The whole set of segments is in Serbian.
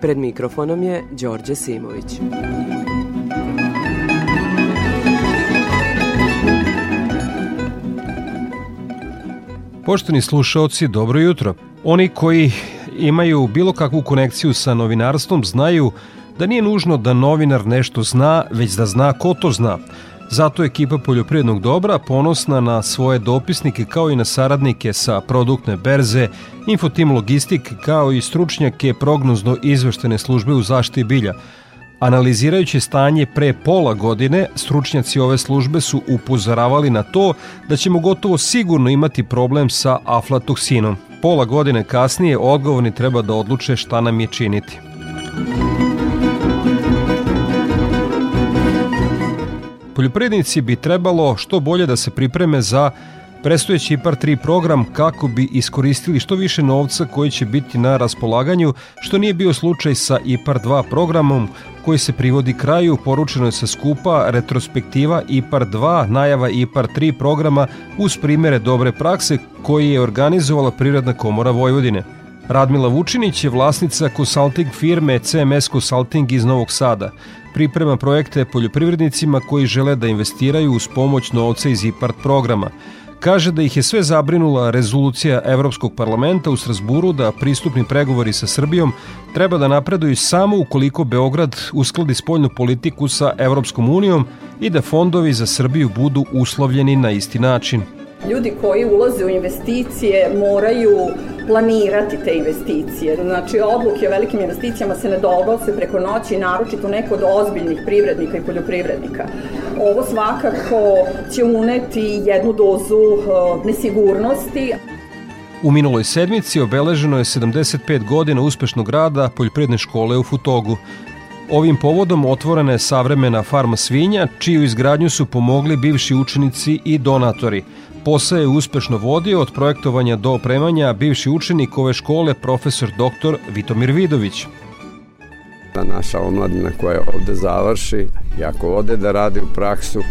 Pred mikrofonom je Đorđe Simović. Poštovni slušaoci, dobro jutro. Oni koji imaju bilo kakvu konekciju sa novinarstvom znaju da nije nužno da novinar nešto zna, već da zna ko to zna. Zato je ekipa poljoprivrednog dobra ponosna na svoje dopisnike kao i na saradnike sa produktne berze, infotim logistik kao i stručnjake prognozno izveštene službe u zaštiti bilja. Analizirajući stanje pre pola godine, stručnjaci ove službe su upozoravali na to da ćemo gotovo sigurno imati problem sa aflatoksinom. Pola godine kasnije odgovorni treba da odluče šta nam je činiti. Poljoprivrednici bi trebalo što bolje da se pripreme za prestojeći IPAR 3 program kako bi iskoristili što više novca koji će biti na raspolaganju, što nije bio slučaj sa IPAR 2 programom koji se privodi kraju, poručeno je sa skupa retrospektiva IPAR 2, najava IPAR 3 programa uz primere dobre prakse koji je organizovala Prirodna komora Vojvodine. Radmila Vučinić je vlasnica konsulting firme CMS Consulting iz Novog Sada. Priprema projekte poljoprivrednicima koji žele da investiraju uz pomoć novca iz IPART programa. Kaže da ih je sve zabrinula rezolucija Evropskog parlamenta u Strasburu da pristupni pregovori sa Srbijom treba da napreduju samo ukoliko Beograd uskladi spoljnu politiku sa Evropskom unijom i da fondovi za Srbiju budu uslovljeni na isti način. Ljudi koji ulaze u investicije moraju planirati te investicije. Znači, odluke o velikim investicijama se ne donose preko noći, naročito neko od ozbiljnih privrednika i poljoprivrednika. Ovo svakako će uneti jednu dozu uh, nesigurnosti. U minuloj sedmici obeleženo je 75 godina uspešnog rada poljoprivredne škole u Futogu. Ovim povodom otvorena je savremena farma svinja, čiju izgradnju su pomogli bivši učenici i donatori – Posao je uspešno vodio od projektovanja do opremanja bivši učenik ove škole profesor dr. Vitomir Vidović. Naša omladina koja ovde završi i ako ode da radi u praksu,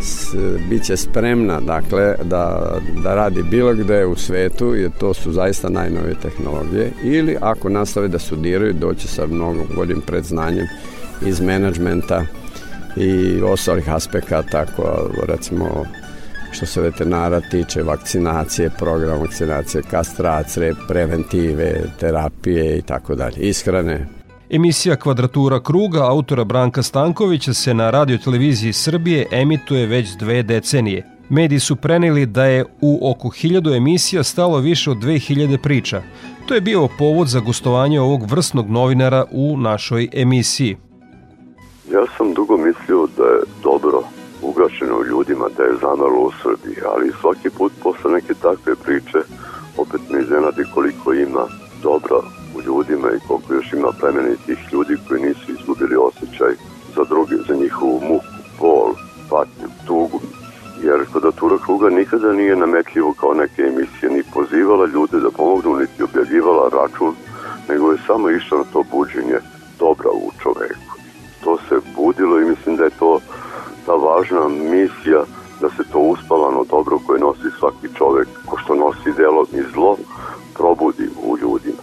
s, bit će spremna dakle, da, da radi bilo gde u svetu jer to su zaista najnovije tehnologije ili ako nastave da studiraju doće sa mnogo boljim predznanjem iz menadžmenta i ostalih aspekata ako recimo što se veterinara tiče vakcinacije, program vakcinacije, kastracije, preventive, terapije i tako dalje, ishrane. Emisija Kvadratura kruga autora Branka Stankovića se na radioteleviziji Srbije emituje već dve decenije. Mediji su preneli da je u oko hiljadu emisija stalo više od 2000 priča. To je bio povod za gostovanje ovog vrsnog novinara u našoj emisiji. Ja sam dugo mislio da je dobro ugašeno ljudima da je zamrlo u Srbiji, ali svaki put posle neke takve priče opet me iznenadi koliko ima dobra u ljudima i koliko još ima plemenitih ljudi koji nisu izgubili osjećaj za druge, za njihovu muku, bol, patnju, tugu. Jer kvadratura kruga nikada nije nametljivo kao neke emisije, ni pozivala ljude da pomognu, niti objavljivala račun, nego je samo išla na to buđenje važna misija da se to uspalano dobro koje nosi svaki čovek, ko što nosi delo i zlo, probudi u ljudima.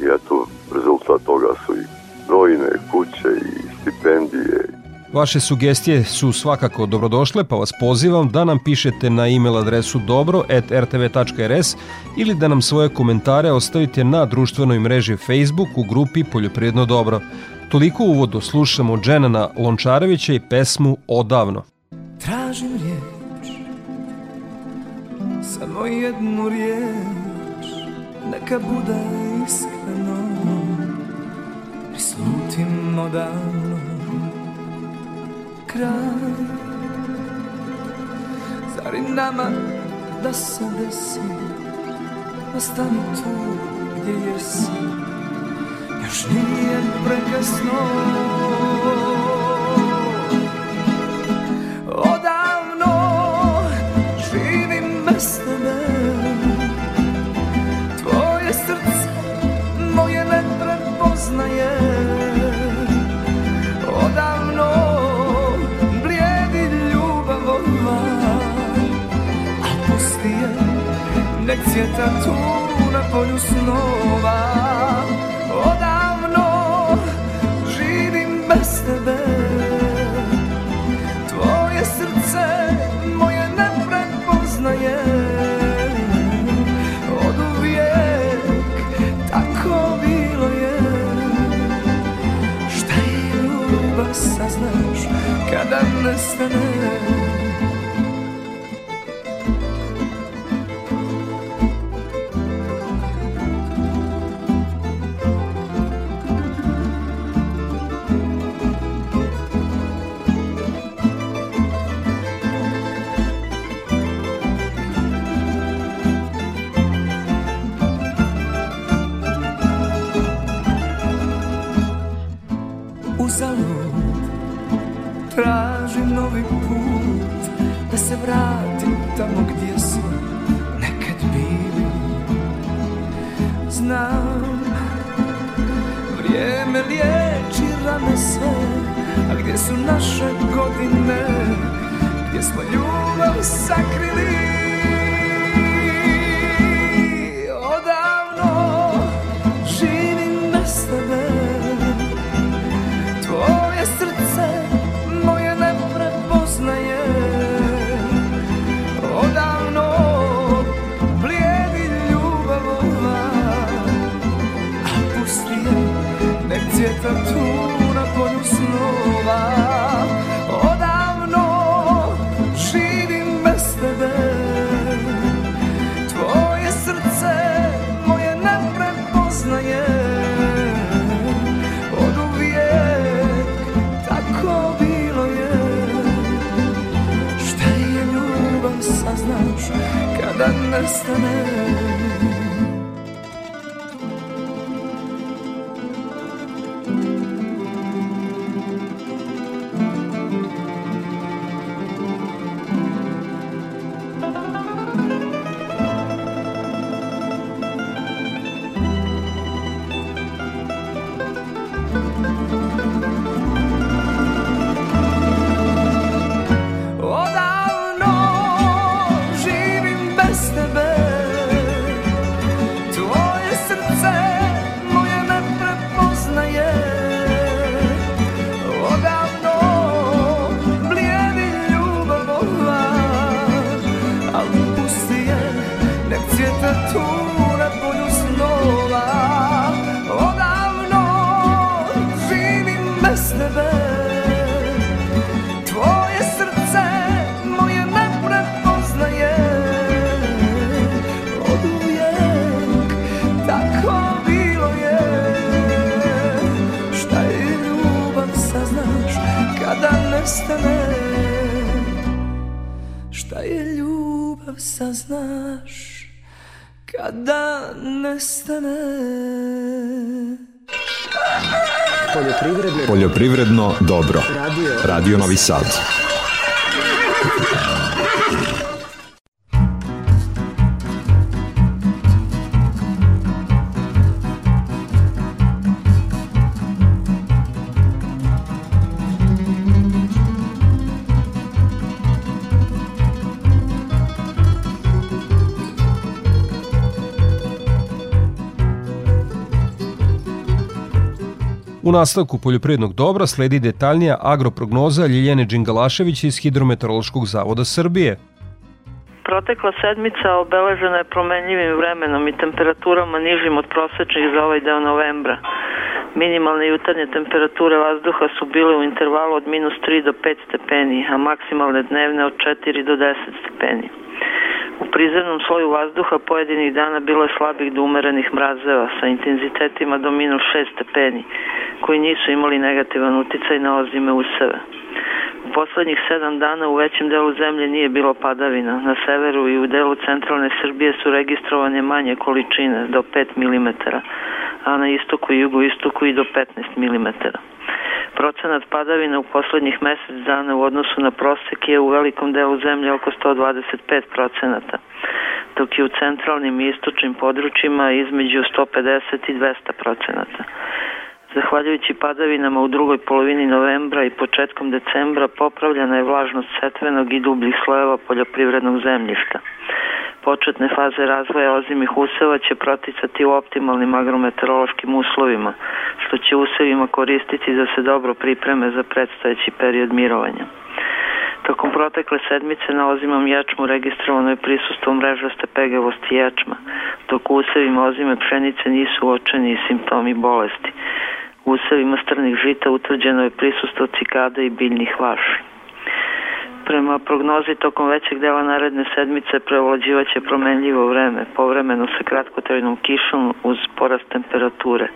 I eto, rezultat toga su i brojne kuće i stipendije. Vaše sugestije su svakako dobrodošle, pa vas pozivam da nam pišete na e-mail adresu dobro.rtv.rs ili da nam svoje komentare ostavite na društvenoj mreži Facebook u grupi Poljoprivredno dobro. Toliko uvodu slušamo Dženana Lončarevića i pesmu Odavno. jednu riječ Neka bude iskreno. Prislutim odavno Kraj. Zar i nama da se desi da Ostani tu gdje jesi? Još nije prekasno. Odavno živim bez где-то тут на полю снова. Poljoprivredno dobro. Radio Novi Sad. nastavku poljoprednog dobra sledi detaljnija agroprognoza Ljiljane Đingalašević iz Hidrometeorološkog zavoda Srbije. Protekla sedmica obeležena je promenljivim vremenom i temperaturama nižim od prosečnih za ovaj deo novembra. Minimalne jutarnje temperature vazduha su bile u intervalu od minus 3 do 5 stepeni, a maksimalne dnevne od 4 do 10 stepeni. U prizemnom sloju vazduha pojedinih dana bilo je slabih do umerenih mrazeva sa intenzitetima do minus 6 stepeni, koji nisu imali negativan uticaj na ozime useve poslednjih sedam dana u većem delu zemlje nije bilo padavina. Na severu i u delu centralne Srbije su registrovane manje količine, do 5 mm, a na istoku i jugu istoku i do 15 mm. Procenat padavina u poslednjih mesec dana u odnosu na prosek je u velikom delu zemlje oko 125 procenata, dok je u centralnim i istočnim područjima između 150 i 200 procenata. Zahvaljujući padavinama u drugoj polovini novembra i početkom decembra popravljena je vlažnost setvenog i dubljih slojeva poljoprivrednog zemljišta. Početne faze razvoja ozimih useva će proticati u optimalnim agrometeorološkim uslovima, što će usevima koristiti da se dobro pripreme za predstojeći period mirovanja. Tokom protekle sedmice na ozimom ječmu registrovano je prisustvo mrežaste pegavosti ječma, dok u usevima ozime pšenice nisu uočeni simptomi bolesti. Usevima strnih žita utvrđeno je prisustvo cikada i biljnih vaši. Prema prognozi tokom većeg dela naredne sedmice prevlađivaće promenljivo vreme, povremeno sa kratkotrajnom kišom uz porast temperature.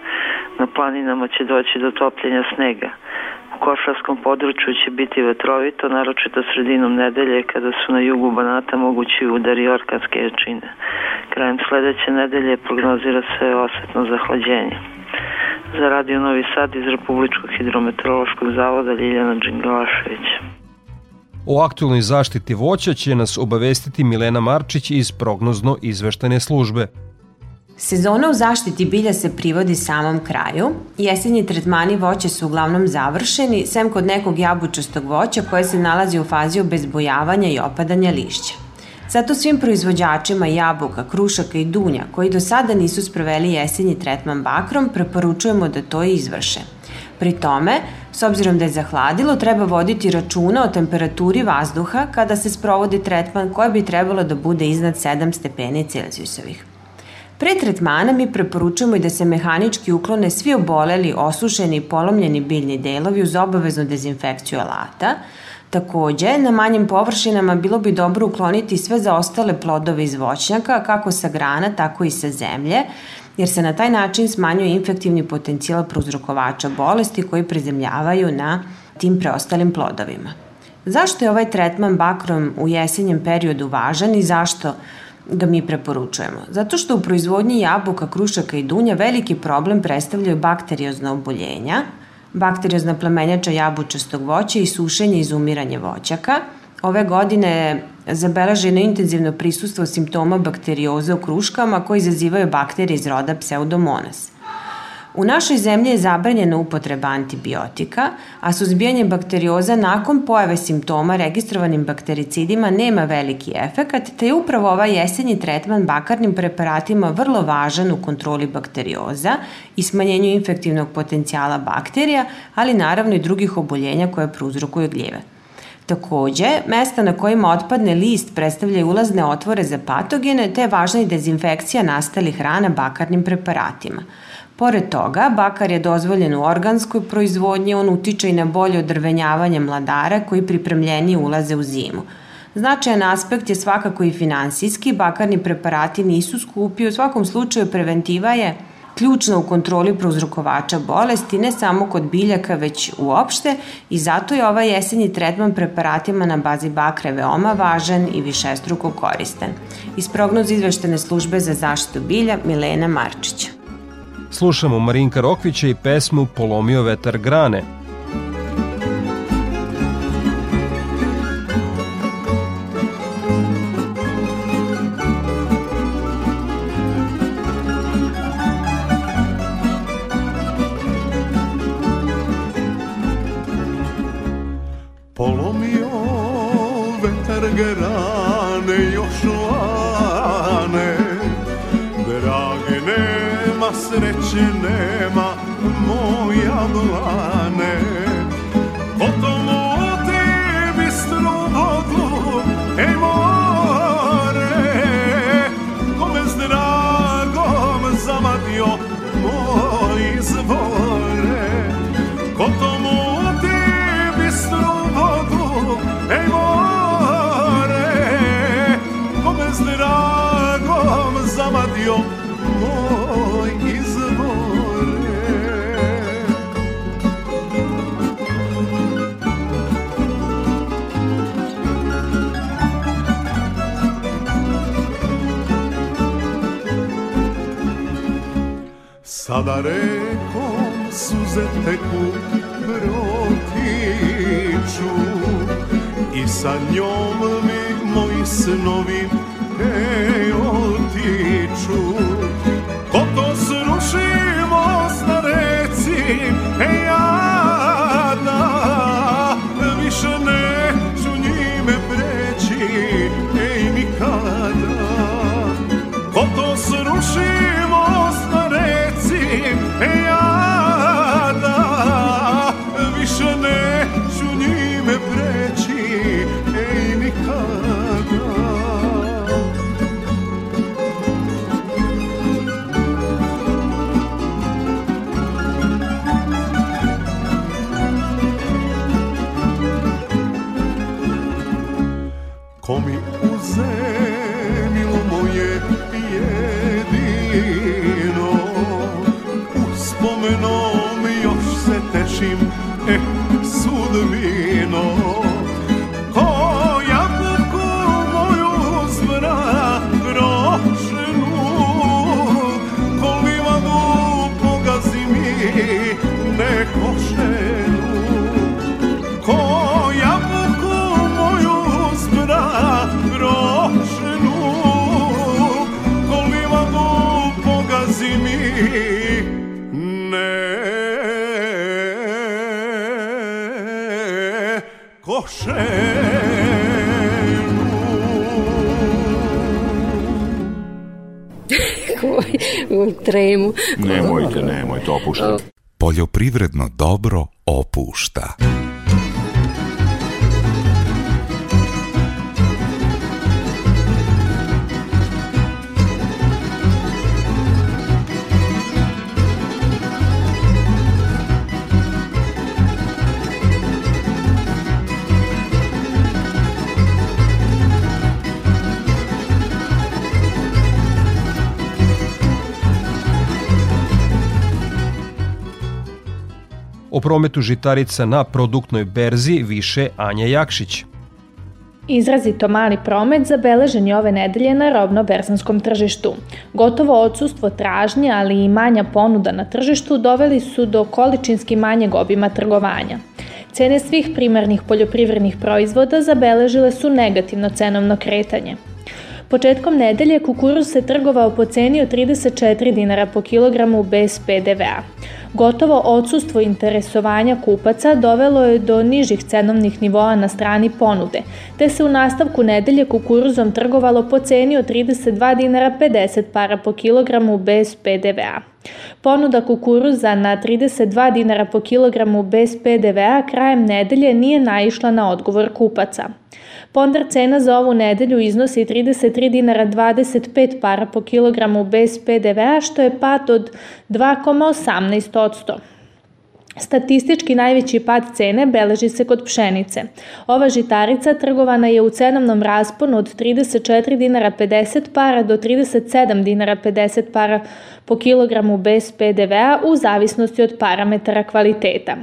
Na planinama će doći do topljenja snega. U košarskom području će biti vetrovito, naročito sredinom nedelje kada su na jugu Banata mogući udari orkanske jačine. Krajem sledeće nedelje prognozira se osetno zahlađenje. Za Radio Novi Sad iz Republičkog hidrometeorološkog zavoda Ljiljana Đingalašević. O aktualnoj zaštiti voća će nas obavestiti Milena Marčić iz prognozno izveštene službe. Sezona u zaštiti bilja se privodi samom kraju. Jesenji tretmani voća su uglavnom završeni, sem kod nekog jabučastog voća koje se nalazi u fazi obezbojavanja i opadanja lišća. Zato svim proizvođačima jabuka, krušaka i dunja koji do sada nisu sproveli jesenji tretman bakrom preporučujemo da to izvrše. Pri tome, s obzirom da je zahladilo, treba voditi računa o temperaturi vazduha kada se sprovodi tretman koja bi trebalo da bude iznad 7 stepeni Celzijusovih. Pre tretmana mi preporučujemo i da se mehanički uklone svi oboleli, osušeni i polomljeni biljni delovi uz obaveznu dezinfekciju alata, Takođe, na manjim površinama bilo bi dobro ukloniti sve zaostale plodove iz voćnjaka, kako sa grana, tako i sa zemlje, jer se na taj način smanjuje infektivni potencijal prouzrokovača bolesti koji prezemljavaju na tim preostalim plodovima. Zašto je ovaj tretman bakrom u jesenjem periodu važan i zašto ga mi preporučujemo? Zato što u proizvodnji jabuka, krušaka i dunja veliki problem predstavljaju bakteriozna oboljenja, bakteriozna plemenjača jabučastog voća i sušenje i izumiranje voćaka. Ove godine zabeleženo intenzivno prisustvo simptoma bakterioze u kruškama koji izazivaju bakterije iz roda Pseudomonas. U našoj zemlji je zabranjena upotreba antibiotika, a suzbijanje bakterioza nakon pojave simptoma registrovanim baktericidima nema veliki efekat, te je upravo ovaj jesenji tretman bakarnim preparatima vrlo važan u kontroli bakterioza i smanjenju infektivnog potencijala bakterija, ali naravno i drugih oboljenja koje prouzrokuju gljive. Takođe, mesta na kojima otpadne list predstavljaju ulazne otvore za patogene, te je važna i dezinfekcija nastalih hrana bakarnim preparatima – Pored toga, bakar je dozvoljen u organskoj proizvodnji, on utiče i na bolje odrvenjavanje mladara koji pripremljeni ulaze u zimu. Značajan aspekt je svakako i finansijski, bakarni preparati nisu skupi, u svakom slučaju preventiva je ključna u kontroli prouzrokovača bolesti, ne samo kod biljaka, već uopšte i zato je ovaj jesenji tretman preparatima na bazi bakre veoma važan i višestruko koristan. Iz prognoza izveštene službe za zaštitu bilja Milena Marčića. Slušamo Marinka Rokvića i pesmu Polomio vetar grane, sreće nema moja dlane Potom u tebi slobodu, ej more Kome s dragom zamadio moj izvore. Potom u tebi slobodu, ej more Kome s dragom zamadio moj Sada rekom suze teku protiču I sa njom mi moji snovi teku u tremu. Nemojte, nemojte, opuštajte. Poljoprivredno dobro opušta. Prometu žitarica na produktnoj berzi više Anja Jakšić. Izrazito mali promet zabeležen je ove nedelje na robno-berzanskom tržištu. Gotovo odsustvo tražnje, ali i manja ponuda na tržištu doveli su do količinski manjeg obima trgovanja. Cene svih primarnih poljoprivrednih proizvoda zabeležile su negativno cenovno kretanje. Početkom nedelje kukuruz se trgovao po ceni od 34 dinara po kilogramu bez PDV-a. Gotovo odsustvo interesovanja kupaca dovelo je do nižih cenovnih nivoa na strani ponude, te se u nastavku nedelje kukuruzom trgovalo po ceni od 32 dinara 50 para po kilogramu bez PDV-a. Ponuda kukuruza na 32 dinara po kilogramu bez PDV-a krajem nedelje nije naišla na odgovor kupaca. Pondar cena za ovu nedelju iznosi 33 dinara 25 para po kilogramu bez PDV-a, što je pad od 2,18%. Statistički najveći pad cene beleži se kod pšenice. Ova žitarica trgovana je u cenovnom rasponu od 34 dinara 50 para do 37 dinara 50 para po kilogramu bez PDV-a u zavisnosti od parametara kvaliteta.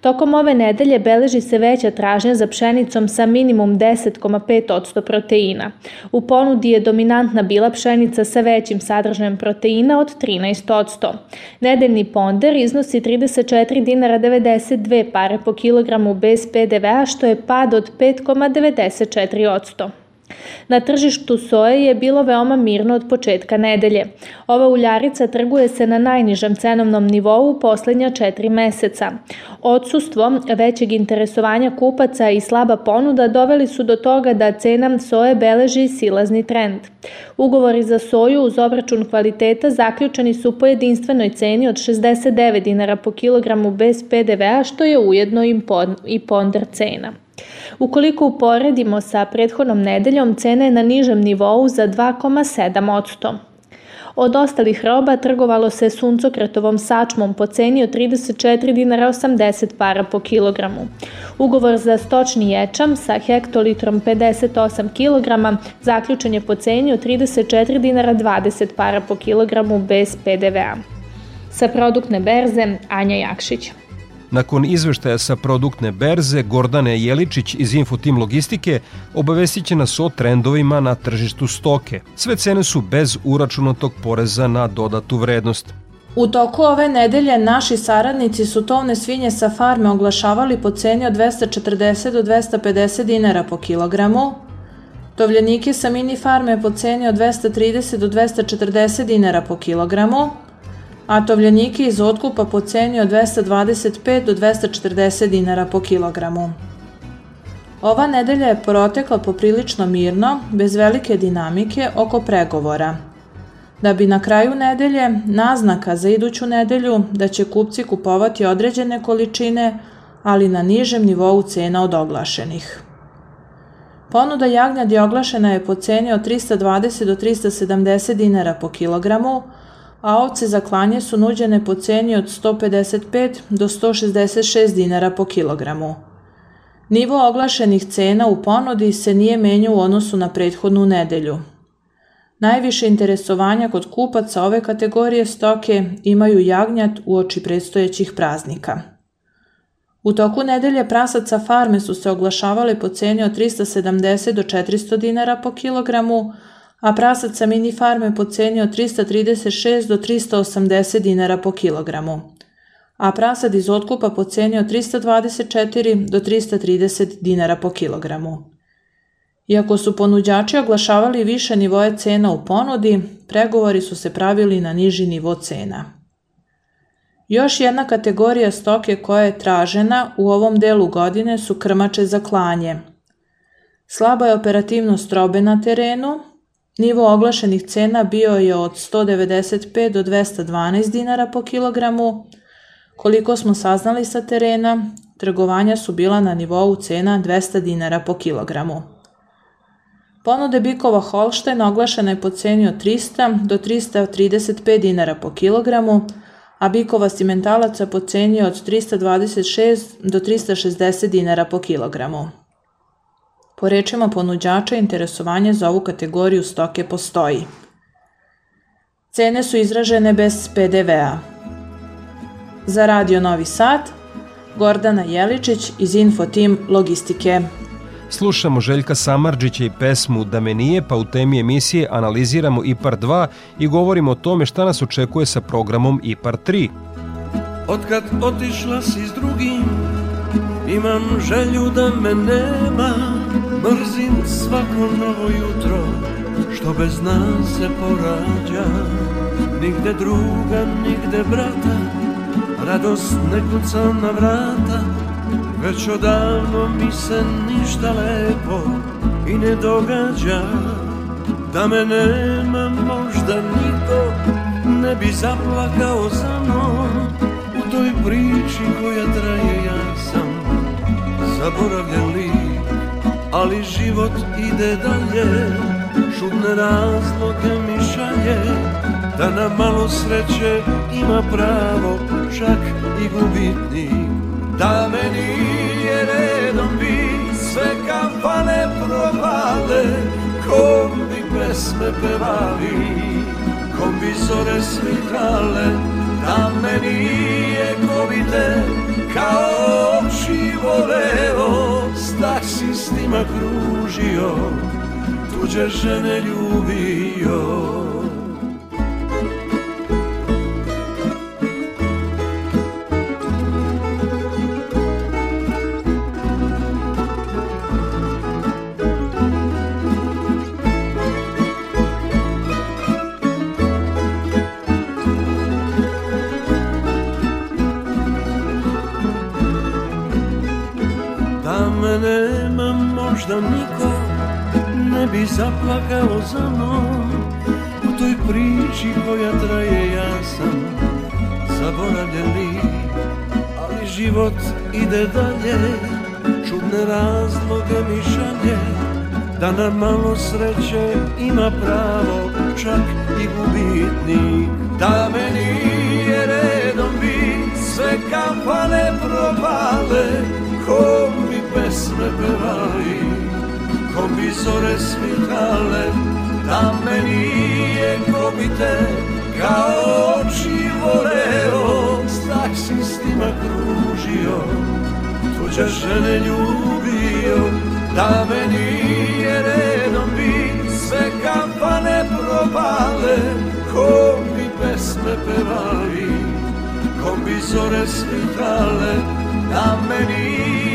Tokom ove nedelje beleži se veća tražnja za pšenicom sa minimum 10,5% proteina. U ponudi je dominantna bila pšenica sa većim sadržajem proteina od 13%. Nedeljni ponder iznosi 34 dinara 92 pare po kilogramu bez PDV-a što je pad od 5,94%. Na tržištu soje je bilo veoma mirno od početka nedelje. Ova uljarica trguje se na najnižem cenovnom nivou u posljednja četiri meseca. Odsustvo većeg interesovanja kupaca i slaba ponuda doveli su do toga da cena soje beleži silazni trend. Ugovori za soju uz obračun kvaliteta zaključeni su po jedinstvenoj ceni od 69 dinara po kilogramu bez PDV-a što je ujedno i ponder cena. Ukoliko uporedimo sa prethodnom nedeljom, cena je na nižem nivou za 2,7%. Od ostalih roba trgovalo se suncokretovom sačmom po ceni od 34 dinara 80 para po kilogramu. Ugovor za stočni ječam sa hektolitrom 58 kg zaključen je po ceni od 34 dinara 20 para po kilogramu bez PDV-a. Sa produktne berze Anja Jakšić. Nakon izveštaja sa produktne berze, Gordane Jeličić iz Infotim Logistike obavestit će nas o trendovima na tržištu stoke. Sve cene su bez uračunatog poreza na dodatu vrednost. U toku ove nedelje naši saradnici su tovne svinje sa farme oglašavali po ceni od 240 do 250 dinara po kilogramu, tovljenike sa mini farme po ceni od 230 do 240 dinara po kilogramu, a tovljenike iz otkupa po ceni od 225 do 240 dinara po kilogramu. Ova nedelja je protekla poprilično mirno, bez velike dinamike oko pregovora – da bi na kraju nedelje naznaka za iduću nedelju da će kupci kupovati određene količine, ali na nižem nivou cena od oglašenih. Ponuda jagnjadi oglašena je po ceni od 320 do 370 dinara po kilogramu, a ovce za klanje su nuđene po ceni od 155 do 166 dinara po kilogramu. Nivo oglašenih cena u ponudi se nije menjao u odnosu na prethodnu nedelju, Najviše interesovanja kod kupaca ove kategorije stoke imaju jagnjat u oči predstojećih praznika. U toku nedelje prasaca farme su se oglašavale po ceni od 370 do 400 dinara po kilogramu, a prasaca mini farme po ceni od 336 do 380 dinara po kilogramu, a prasad iz otkupa po ceni od 324 do 330 dinara po kilogramu. Iako su ponuđači oglašavali više nivoje cena u ponudi, pregovori su se pravili na niži nivo cena. Još jedna kategorija stoke koja je tražena u ovom delu godine su krmače za klanje. Slaba je operativnost robe na terenu, nivo oglašenih cena bio je od 195 do 212 dinara po kilogramu, koliko smo saznali sa terena, trgovanja su bila na nivou cena 200 dinara po kilogramu. Ponude bikova Holštajn oglašena je po ceni od 300 do 335 dinara po kilogramu, a bikova simentalaca po ceni od 326 do 360 dinara po kilogramu. Po rečima ponuđača, interesovanje za ovu kategoriju stoke postoji. Cene su izražene bez PDV-a. Za Radio Novi Sad, Gordana Jeličić iz Infotim Logistike. Slušamo Željka Samarđića i pesmu Da me nije, pa u temi emisije analiziramo IPAR 2 i govorimo o tome šta nas očekuje sa programom IPAR 3. Otkad otišla si s drugim, imam želju da me nema, mrzim svako novo jutro, što bez nas se porađa. Nigde druga, nigde brata, radost ne kuca na vrata, Već odavno mi se ništa lepo i ne događa. Da me nema možda niko ne bi zaplakao za mnom. U toj priči koja traje ja sam zaboravljen lik Ali život ide dalje, šudne razloge mi šalje Da na malo sreće ima pravo čak i gubitnik Da me nije redom bi sve kampane propale Kom bi pesme pevali, kom bi zore svitale Da me nije ko bi te kao oči voleo S taksistima kružio, tuđe žene ljubio zaplakao za mnom U toj priči koja traje ja sam zaboravljeni Ali život ide dalje, čudne razloge mi šalje Da na malo sreće ima pravo čak i gubitnik. Da me nije redom bi sve kampane propale Ko mi pesme pevali ko bi zore svitale Da me nije ko bi te kao oči voleo S taksistima kružio Tuđe žene ljubio Da me nije redom bi sve kampane propale Ko bi pesme pesme pevali Kombi zore svitale Na meni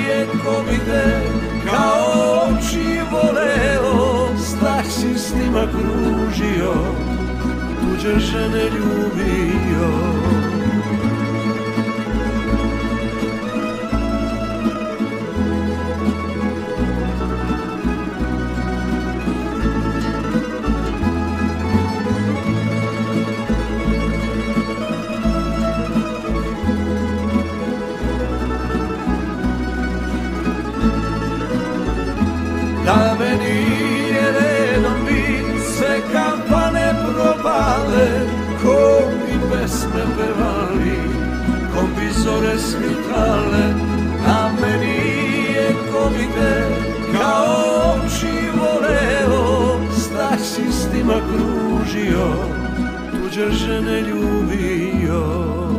je ko vide Kao oči voleo Strah si s njima kružio Tuđe žene ljubio pesme pevali, ko bi zore svitale Da me nije ko vide kao oči voleo Strah si s njima kružio, tuđe žene ljubio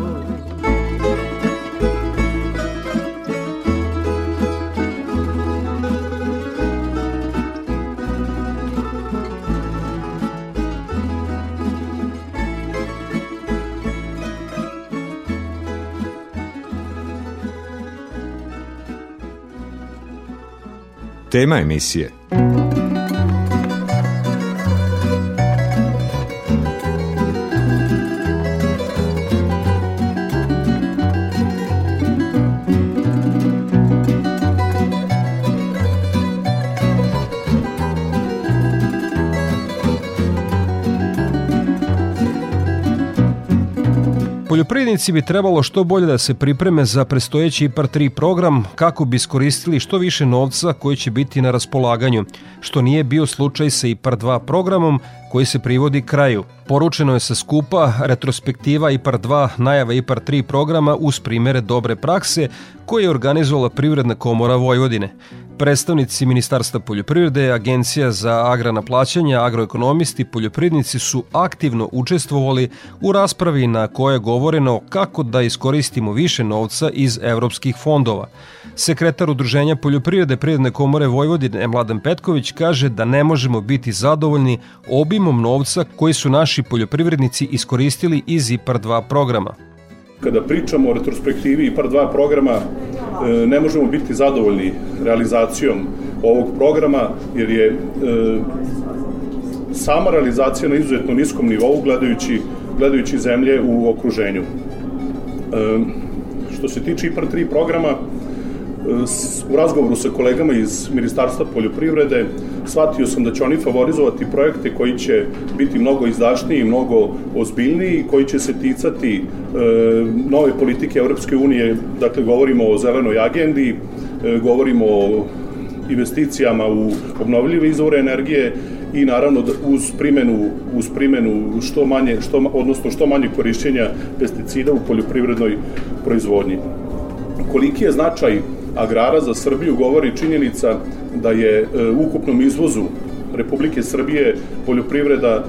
Tema emisije Poljoprivrednici bi trebalo što bolje da se pripreme za prestojeći IPAR 3 program kako bi iskoristili što više novca koji će biti na raspolaganju, što nije bio slučaj sa IPAR 2 programom koji se privodi kraju. Poručeno je sa skupa retrospektiva IPAR 2 najava IPAR 3 programa uz primere dobre prakse koje je organizovala Privredna komora Vojvodine. Predstavnici Ministarstva poljoprivrede, Agencija za agrana plaćanja, agroekonomisti, poljoprivrednici su aktivno učestvovali u raspravi na koje je govoreno kako da iskoristimo više novca iz evropskih fondova. Sekretar Udruženja poljoprivrede Prijedne komore Vojvodine Mladen Petković kaže da ne možemo biti zadovoljni obimom novca koji su naši poljoprivrednici iskoristili iz IPAR 2 programa. Kada pričamo o retrospektivi IPAR 2 programa, e, ne možemo biti zadovoljni realizacijom ovog programa, jer je e, sama realizacija na izuzetno niskom nivou gledajući, gledajući zemlje u okruženju. E, što se tiče IPAR 3 programa, u razgovoru sa kolegama iz Ministarstva poljoprivrede shvatio sam da će oni favorizovati projekte koji će biti mnogo izdašniji mnogo ozbiljniji, koji će se ticati e, nove politike Evropske unije, dakle govorimo o zelenoj agendi, e, govorimo o investicijama u obnovljive izvore energije i naravno da uz primenu uz primenu što manje što odnosno što manje korišćenja pesticida u poljoprivrednoj proizvodnji. Koliki je značaj agrara za Srbiju govori činjenica da je e, ukupnom izvozu Republike Srbije poljoprivreda, e,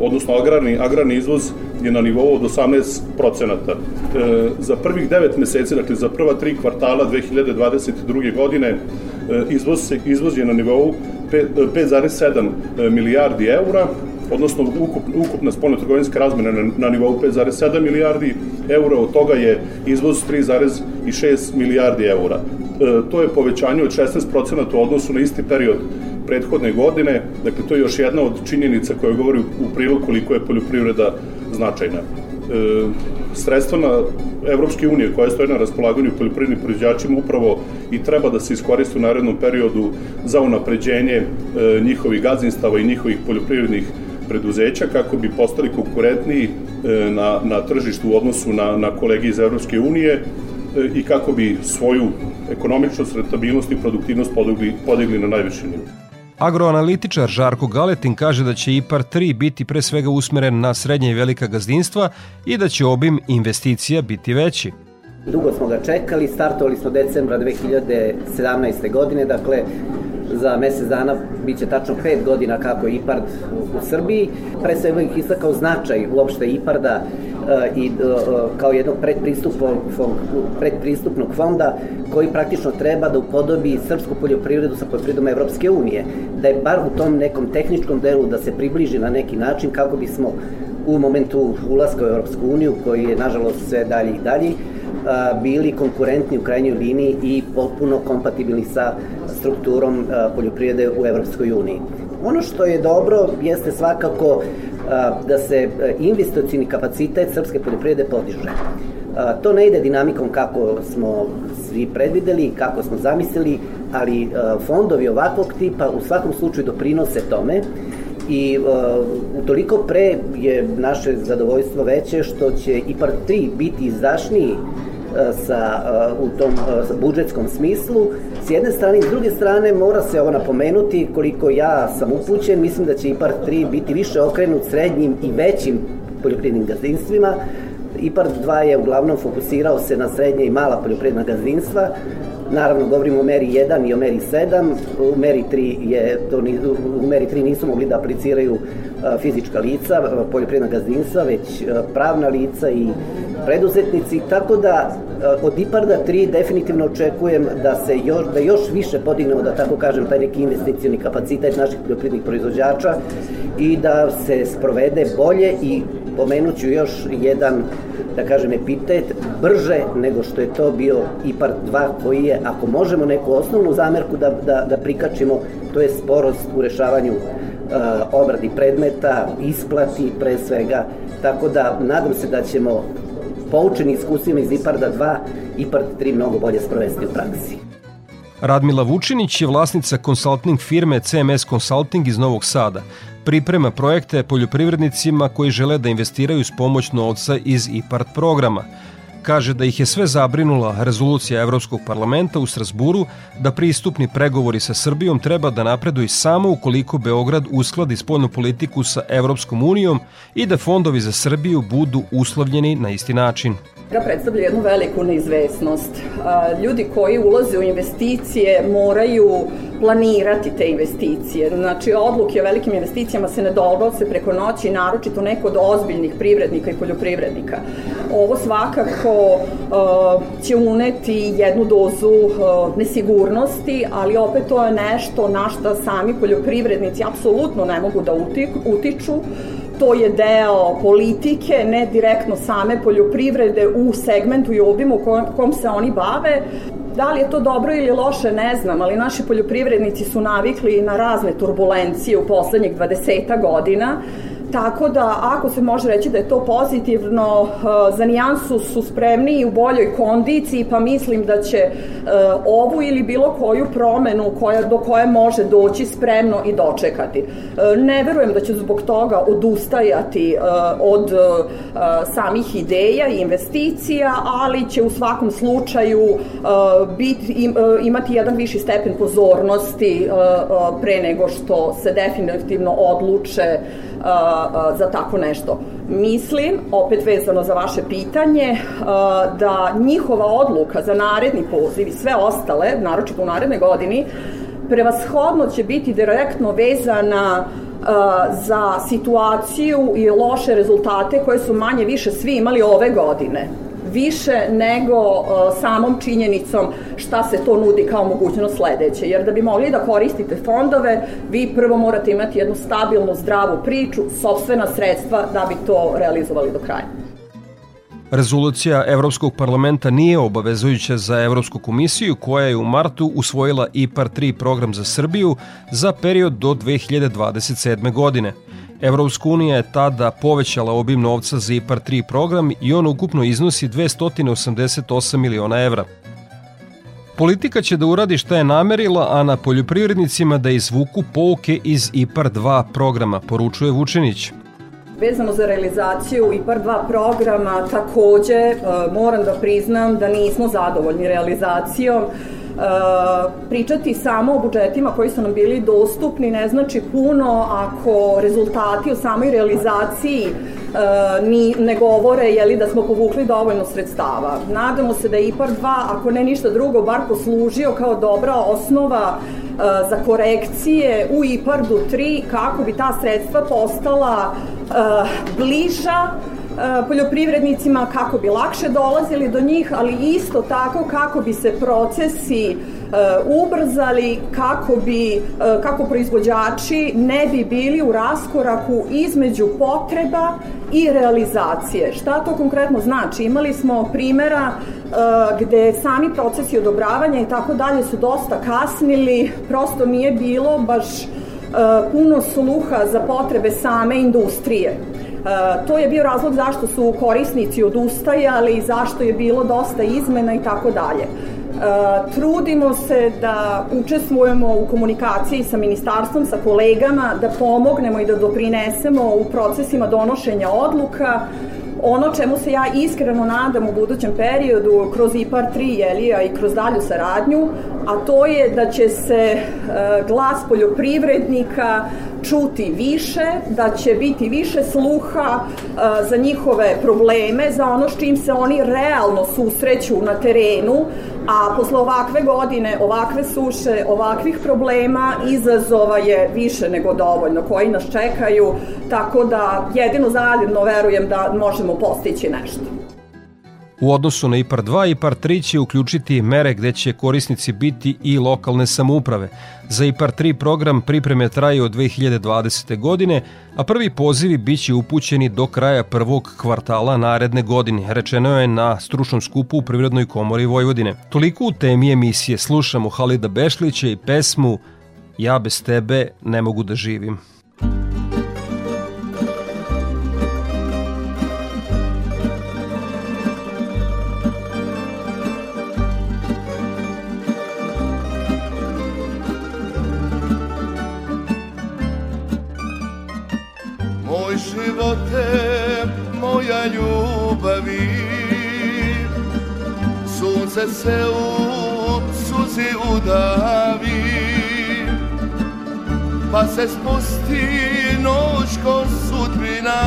odnosno agrarni, agrarni izvoz je na nivou od 18 procenata. E, za prvih 9 meseci, dakle za prva tri kvartala 2022. godine, izvoz, izvoz je na nivou 5,7 milijardi eura, odnosno ukup, ukupna spoljno-trgovinska razmena na, na nivou 5,7 milijardi eura, od toga je izvoz 3,6 milijardi eura. E, to je povećanje od 16% u odnosu na isti period prethodne godine, dakle to je još jedna od činjenica koja govori u prilog koliko je poljoprivreda značajna. E, sredstva na Evropske unije koja stoje na raspolaganju poljoprivrednim proizvođačima upravo i treba da se iskoriste u narednom periodu za unapređenje e, njihovih gazdinstava i njihovih poljoprivrednih preduzeća kako bi postali konkurentniji e, na, na tržištu u odnosu na, na kolege iz Evropske unije e, i kako bi svoju ekonomičnost, rentabilnost i produktivnost podigli, podigli na najviši nivo. Agroanalitičar Žarko Galetin kaže da će IPAR 3 biti pre svega usmeren na srednje i velika gazdinstva i da će obim investicija biti veći. Dugo smo ga čekali, startovali smo decembra 2017. godine, dakle za mesec dana biće tačno 5 godina kako je IPARD u, Srbiji. Pre svega bih istakao značaj uopšte IPARDA uh, i uh, kao jednog predpristupnog fonda koji praktično treba da upodobi srpsku poljoprivredu sa poljoprivredom Evropske unije. Da je bar u tom nekom tehničkom delu da se približi na neki način kako bismo u momentu ulaska u Europsku uniju, koji je nažalost sve dalje i dalje, bili konkurentni u krajnjoj liniji i potpuno kompatibilni sa strukturom poljoprivrede u Evropskoj uniji. Ono što je dobro jeste svakako da se investicijni kapacitet srpske poljoprivrede podiže. To ne ide dinamikom kako smo svi predvideli, kako smo zamislili, ali fondovi ovakvog tipa u svakom slučaju doprinose tome i uh, utoliko pre je naše zadovoljstvo veće što će IPAR 3 biti izdašniji sa, u tom sa budžetskom smislu. S jedne strane s druge strane mora se ovo napomenuti koliko ja sam upućen, mislim da će IPAR 3 biti više okrenut srednjim i većim poljoprivrednim gazdinstvima. IPAR 2 je uglavnom fokusirao se na srednje i mala poljoprivredna gazdinstva, Naravno, govorimo o meri 1 i o meri 7. U meri 3, je, to, u meri 3 nisu mogli da apliciraju fizička lica, poljoprivredna gazdinstva, već pravna lica i preduzetnici, tako da od IPARDA 3 definitivno očekujem da se još, da još više podignemo, da tako kažem, taj neki investicioni kapacitet naših poljoprivrednih proizvođača i da se sprovede bolje i pomenuću još jedan da kažem, epitet brže nego što je to bio IPAR 2 koji je, ako možemo neku osnovnu zamerku da, da, da prikačimo, to je sporost u rešavanju uh, obradi predmeta, isplati pre svega, tako da nadam se da ćemo poučeni iskustvima iz IPARDA 2 IPARD 3 mnogo bolje sprovesti u praksi. Radmila Vučinić je vlasnica konsulting firme CMS Consulting iz Novog Sada priprema projekte poljoprivrednicima koji žele da investiraju s pomoć novca iz IPART programa. Kaže da ih je sve zabrinula rezolucija Evropskog parlamenta u Strasburu da pristupni pregovori sa Srbijom treba da napreduju samo ukoliko Beograd uskladi spoljnu politiku sa Evropskom unijom i da fondovi za Srbiju budu uslovljeni na isti način da predstavlja jednu veliku neizvesnost. Ljudi koji ulaze u investicije moraju planirati te investicije. Znači, odluke o velikim investicijama se ne donose preko noći, naročito neko od ozbiljnih privrednika i poljoprivrednika. Ovo svakako će uneti jednu dozu nesigurnosti, ali opet to je nešto na šta sami poljoprivrednici apsolutno ne mogu da utiču to je deo politike, ne direktno same poljoprivrede u segmentu i obimu kom, kom se oni bave. Da li je to dobro ili loše, ne znam, ali naši poljoprivrednici su navikli na razne turbulencije u poslednjih 20 godina Tako da, ako se može reći da je to pozitivno, uh, za nijansu su spremni i u boljoj kondiciji, pa mislim da će uh, ovu ili bilo koju promenu koja, do koje može doći spremno i dočekati. Uh, ne verujem da će zbog toga odustajati od samih ideja i investicija, ali će u svakom slučaju biti, imati jedan viši stepen pozornosti pre nego što se definitivno odluče za tako nešto. Mislim, opet vezano za vaše pitanje, da njihova odluka za naredni poziv i sve ostale, naročito u narednoj godini, prevashodno će biti direktno vezana za situaciju i loše rezultate koje su manje više svi imali ove godine više nego uh, samom činjenicom šta se to nudi kao mogućnost sledeće. Jer da bi mogli da koristite fondove, vi prvo morate imati jednu stabilnu, zdravu priču, sobstvena sredstva da bi to realizovali do kraja. Rezolucija Evropskog parlamenta nije obavezujuća za Evropsku komisiju koja je u martu usvojila IPAR 3 program za Srbiju za period do 2027. godine – Evropska unija je tada povećala obim novca za IPAR 3 program i on ukupno iznosi 288 miliona evra. Politika će da uradi šta je namerila, a na poljoprivrednicima da izvuku pouke iz IPAR 2 programa, poručuje Vučenić. Vezano za realizaciju IPAR 2 programa takođe moram da priznam da nismo zadovoljni realizacijom pričati samo o budžetima koji su nam bili dostupni ne znači puno ako rezultati o samoj realizaciji uh, ni, ne govore jeli, da smo povukli dovoljno sredstava. Nadamo se da je IPAR 2, ako ne ništa drugo, bar poslužio kao dobra osnova uh, za korekcije u IPARD-u 3 kako bi ta sredstva postala uh, bliža poljoprivrednicima kako bi lakše dolazili do njih, ali isto tako kako bi se procesi ubrzali, kako bi kako proizvođači ne bi bili u raskoraku između potreba i realizacije. Šta to konkretno znači? Imali smo primera gde sami procesi odobravanja i tako dalje su dosta kasnili, prosto nije bilo baš puno sluha za potrebe same industrije. To je bio razlog zašto su korisnici odustajali, zašto je bilo dosta izmena i tako dalje. Trudimo se da učestvujemo u komunikaciji sa ministarstvom, sa kolegama, da pomognemo i da doprinesemo u procesima donošenja odluka, ono čemu se ja iskreno nadam u budućem periodu kroz IPAR 3 Jelija i kroz dalju saradnju, a to je da će se glas poljoprivrednika čuti više, da će biti više sluha za njihove probleme, za ono s čim se oni realno susreću na terenu, a posle ovakve godine, ovakve suše, ovakvih problema, izazova je više nego dovoljno koji nas čekaju, tako da jedino zajedno verujem da možemo postići nešto. U odnosu na IPAR 2, IPAR 3 će uključiti mere gde će korisnici biti i lokalne samouprave. Za IPAR 3 program pripreme traju od 2020. godine, a prvi pozivi biće upućeni do kraja prvog kvartala naredne godine, rečeno je na stručnom skupu u Privrednoj komori Vojvodine. Toliko u temi emisije slušamo Halida Bešlića i pesmu Ja bez tebe ne mogu da živim. Ljubavi. Sunce se u suzi udavi Pa se spusti noć ko sudbina.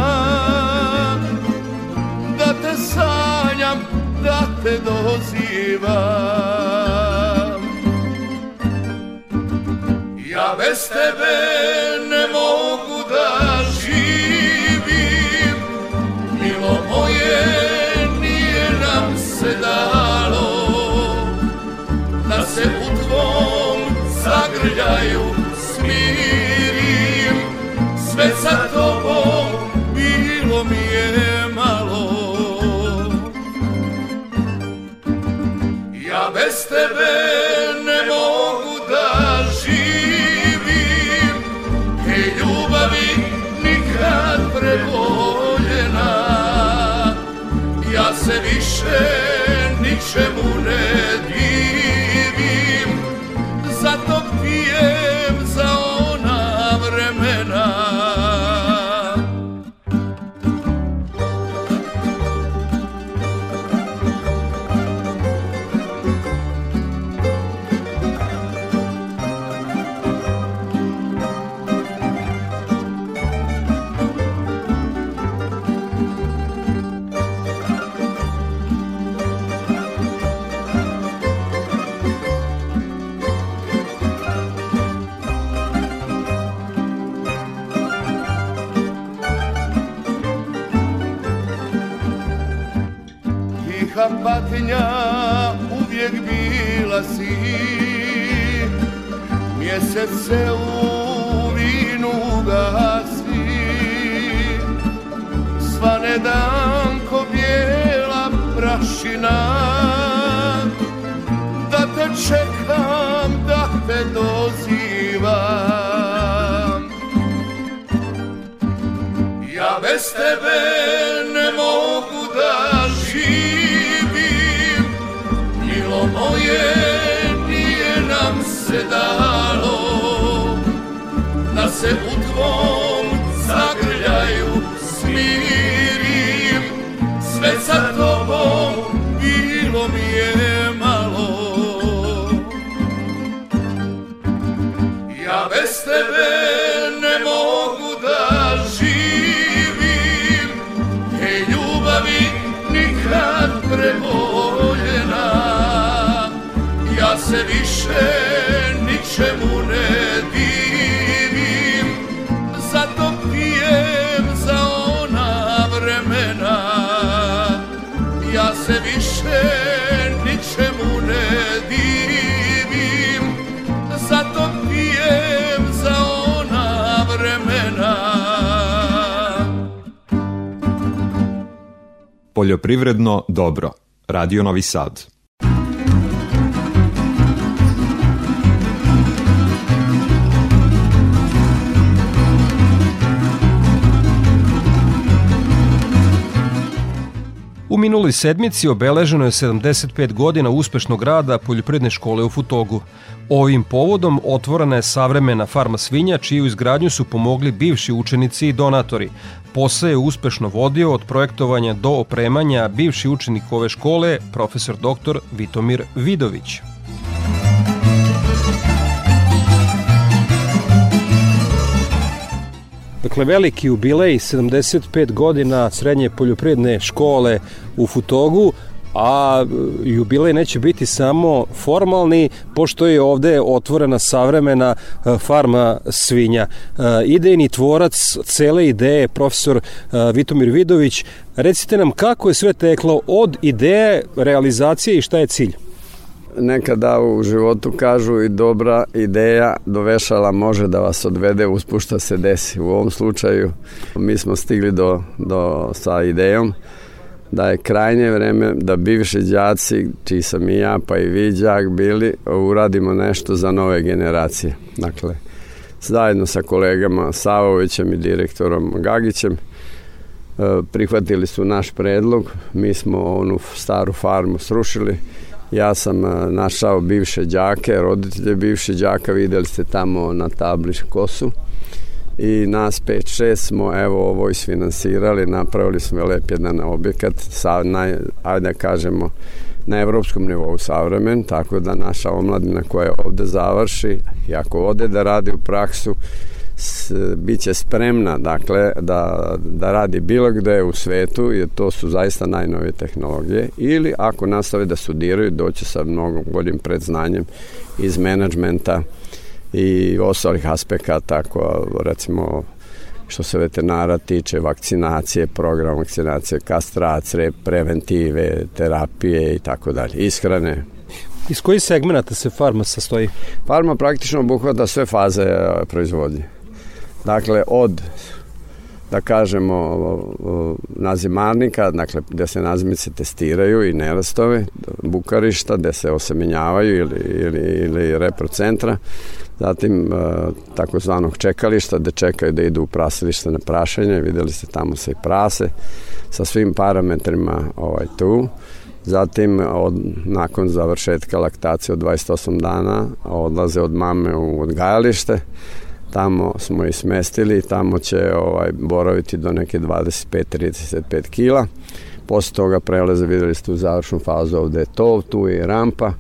Da te sanjam, da te dozivam. Ja bez tebe ne se dalo Da se u tvom zagrljaju smirim. Sve sa tobom bilo mi je malo. Ja bez tebe ne mogu ničemu ne nikad preboljena Ja se više ničemu Poljoprivredno dobro. Radio Novi Sad. Minuloj sedmici obeleženo je 75 godina uspešnog rada Poljopredne škole u Futogu. Ovim povodom otvorena je savremena farma svinja, čiju izgradnju su pomogli bivši učenici i donatori. Posao je uspešno vodio od projektovanja do opremanja bivši učenik ove škole, profesor dr. Vitomir Vidović. Dakle, veliki jubilej, 75 godina srednje poljoprivredne škole u Futogu, a jubilej neće biti samo formalni, pošto je ovde otvorena savremena e, farma svinja. E, idejni tvorac cele ideje, profesor e, Vitomir Vidović, recite nam kako je sve teklo od ideje, realizacije i šta je cilj? Nekada u životu kažu i dobra ideja dovešala može da vas odvede uspušta se desi. U ovom slučaju mi smo stigli do, do sa idejom da je krajnje vreme da bivši đaci, čiji sam i ja pa i vi đak bili, uradimo nešto za nove generacije. Dakle, zajedno sa kolegama Savovićem i direktorom Gagićem e, prihvatili su naš predlog, mi smo onu staru farmu srušili, ja sam e, našao bivše đake, roditelje bivše đaka, videli ste tamo na tabli kosu. I nas 5-6 smo evo ovo isfinansirali, napravili smo lep jedan objekat sa, naj, ajde da kažemo, na evropskom nivou savremen, tako da naša omladina koja ovde završi i ako ode da radi u praksu, s, bit će spremna dakle, da, da radi bilo gde u svetu jer to su zaista najnovije tehnologije ili ako nastave da studiraju doće sa mnogo boljim predznanjem iz menadžmenta i ostalih aspekata ako recimo što se veterinara tiče vakcinacije, program vakcinacije, kastracije, preventive, terapije i tako dalje, ishrane. Iz kojih segmenata se farma sastoji? Farma praktično obuhvata sve faze proizvodnje. Dakle, od da kažemo nazimarnika, dakle gde se nazimice testiraju i nerastove, bukarišta gde se osemenjavaju ili, ili, ili reprocentra, zatim takozvanog čekališta gde čekaju da idu u prasilište na prašanje, videli ste tamo se i prase sa svim parametrima ovaj, tu, Zatim, od, nakon završetka laktacije od 28 dana, odlaze od mame u odgajalište, tamo smo i smestili tamo će ovaj, boraviti do neke 25-35 kila. Posle toga prelaze, videli ste u završnu fazu ovde je to, tu je rampa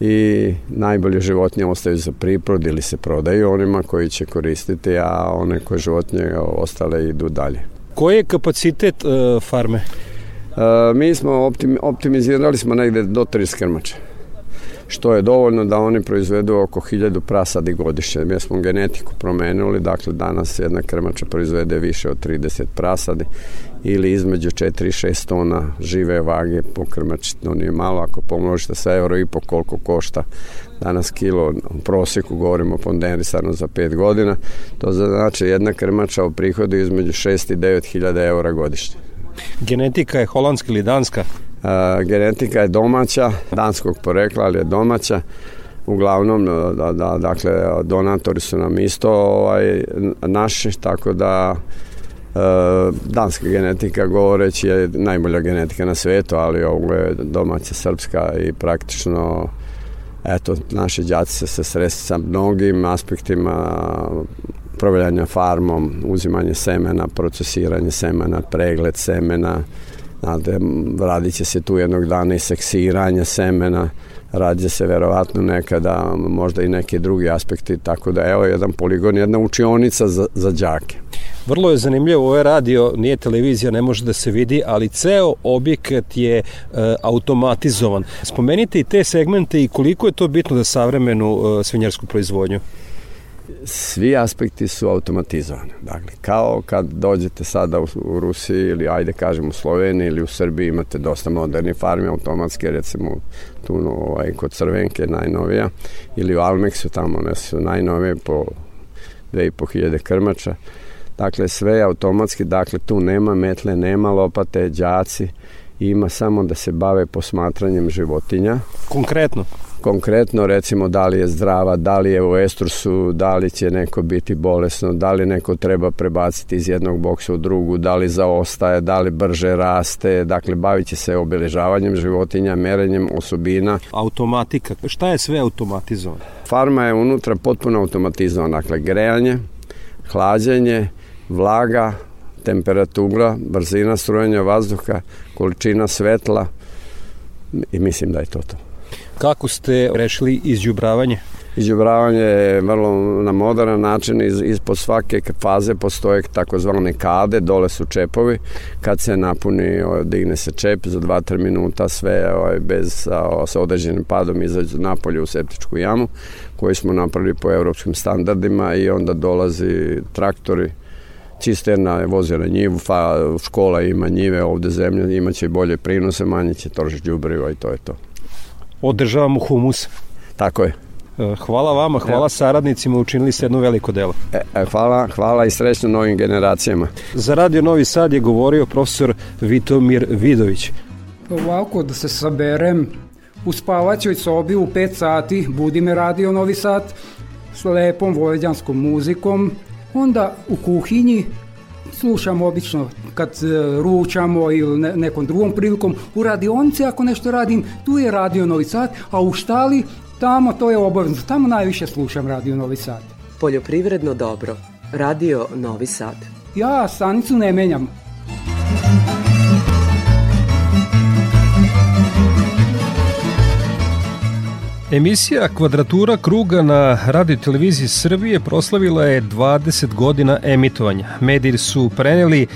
i najbolje životinje ostaju za priprod ili se prodaju onima koji će koristiti, a one koje životinje ostale idu dalje. Koji je kapacitet uh, farme? Uh, mi smo optim, optimizirali smo negde do 30 krmača što je dovoljno da oni proizvedu oko 1000 prasadi godišnje. Mi smo genetiku promenuli, dakle danas jedna krmača proizvede više od 30 prasadi ili između 4 i 6 tona žive vage po krmači, to nije malo, ako pomnožite sa euro i po koliko košta danas kilo, u prosjeku govorimo ponderisano za 5 godina, to znači jedna krmača u prihodu između 6 i 9 hiljada eura godišnje. Genetika je holandska ili danska? Genetika je domaća, danskog porekla, ali je domaća. Uglavnom, e, da, da, dakle, donatori su nam isto ovaj, naši, tako da e, danska genetika govoreći je najbolja genetika na svetu, ali ovo je domaća srpska i praktično eto, naši džaci se se sresti sa mnogim aspektima upravljanja farmom, uzimanje semena, procesiranje semena, pregled semena, Znate, radit će se tu jednog dana i seksiranje semena, radit se verovatno nekada možda i neki drugi aspekti, tako da evo jedan poligon, jedna učionica za, za đake. Vrlo je zanimljivo, ovo je radio, nije televizija, ne može da se vidi, ali ceo objekat je e, automatizovan. Spomenite i te segmente i koliko je to bitno za savremenu e, svinjarsku proizvodnju? Svi aspekti su automatizovani. Dakle, kao kad dođete sada u, u Rusiji ili ajde kažem u Sloveniji ili u Srbiji imate dosta moderni farmi automatske, recimo tu ovaj, kod Crvenke najnovija ili u Almeksu tamo one su najnovije po 2500 krmača. Dakle, sve je automatski, dakle tu nema metle, nema lopate, đaci ima samo da se bave posmatranjem životinja. Konkretno? Konkretno recimo da li je zdrava, da li je u estrusu, da li će neko biti bolesno, da li neko treba prebaciti iz jednog boksa u drugu, da li zaostaje, da li brže raste, dakle bavit će se obeležavanjem životinja, merenjem osobina. Automatika, šta je sve automatizovano? Farma je unutra potpuno automatizovana, dakle grejanje, hlađenje, vlaga, temperatura, brzina strujanja vazduha, količina svetla i mislim da je to to. Kako ste rešili izđubravanje? Izđubravanje je vrlo na modern način, Iz, ispod svake faze postoje takozvane kade, dole su čepovi, kad se napuni, ovaj, digne se čep za 2-3 minuta, sve ovaj, bez, sa, sa određenim padom izađu napolje u septičku jamu, koju smo napravili po evropskim standardima i onda dolazi traktori, cisterna voze na njivu, fa, škola ima njive ovde zemlje, imaće bolje prinose, manje će trošiti đubriva i to je to. Održavamo humus. Tako je. E, hvala vama, hvala saradnicima, učinili ste jedno veliko delo. E, e, hvala, hvala i srećno novim generacijama. Za Radio Novi Sad je govorio profesor Vitomir Vidović. Ovako, da se saberem, u spavaćoj sobi u 5 sati budi me Radio Novi Sad s lepom vojeđanskom muzikom, onda u kuhinji slušam obično kad e, ručamo ili ne, nekom drugom prilikom. U radionici ako nešto radim, tu je Radio Novi Sad, a u štali tamo to je obavezno. Tamo najviše slušam Radio Novi Sad. Poljoprivredno dobro. Radio Novi Sad. Ja stanicu ne menjam. Emisija Kvadratura kruga na radio televiziji Srbije proslavila je 20 godina emitovanja. Mediji su preneli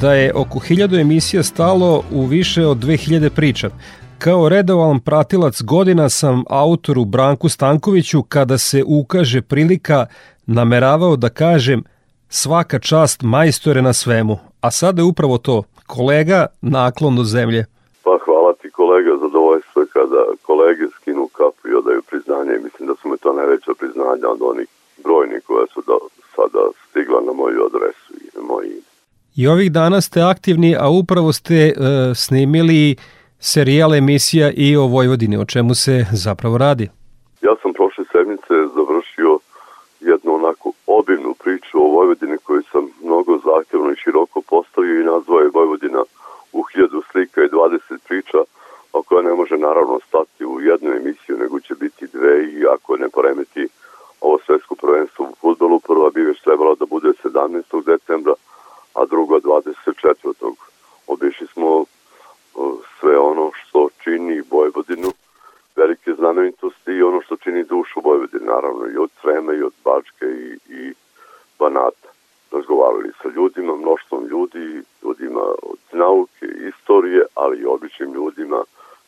da je oko 1000 emisija stalo u više od 2000 priča. Kao redovalan pratilac godina sam autoru Branku Stankoviću kada se ukaže prilika nameravao da kažem svaka čast majstore na svemu. A sada je upravo to, kolega naklon do zemlje. Pa hvala ti kolega, zadovoljstvo je kada kolege skinu kapu i odaju priznanje i mislim da su me to najveća priznanja od onih brojnih koja su do sada stigla na moju adresu i na moj ime. I ovih dana ste aktivni, a upravo ste e, snimili serijal emisija i o Vojvodini, o čemu se zapravo radi. Ja sam prošle sedmice završio jednu onako obimnu priču o Vojvodini koju sam mnogo zahtjevno i široko postavio i nazvao je Vojvodina u hiljadu slika i 20 priča, a koja ne može naravno stati u jednu emisiju, nego će biti dve i ako ne poremeti ovo svetsko prvenstvo u futbolu, prva bi već trebala da bude 17. decembra, a druga 24. Obišli smo sve ono što čini Vojvodinu, velike znamenitosti i ono što čini dušu Vojvodine, naravno i od Srema i od Bačke i, i Banata. Razgovarali sa ljudima, mnoštvom ljudi, ljudima od nauke, istorije, ali i običnim ljudima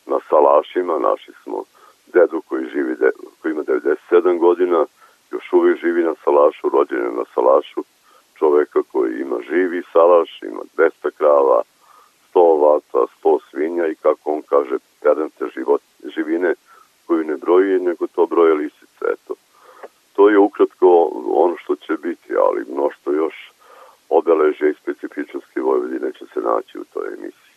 na salašima. Naši smo dedu koji, živi, koji ima 97 godina, još uvijek živi na salašu, rođen je na salašu, čoveka koji ima živi salaš, ima 200 krava, 100 ovaca, 100 svinja i kako on kaže, pedante život, živine koju ne broji, nego to broje lisice. Eto. To je ukratko ono što će biti, ali mnošto još obeležja i specifičnosti Vojvodine će se naći u toj emisiji.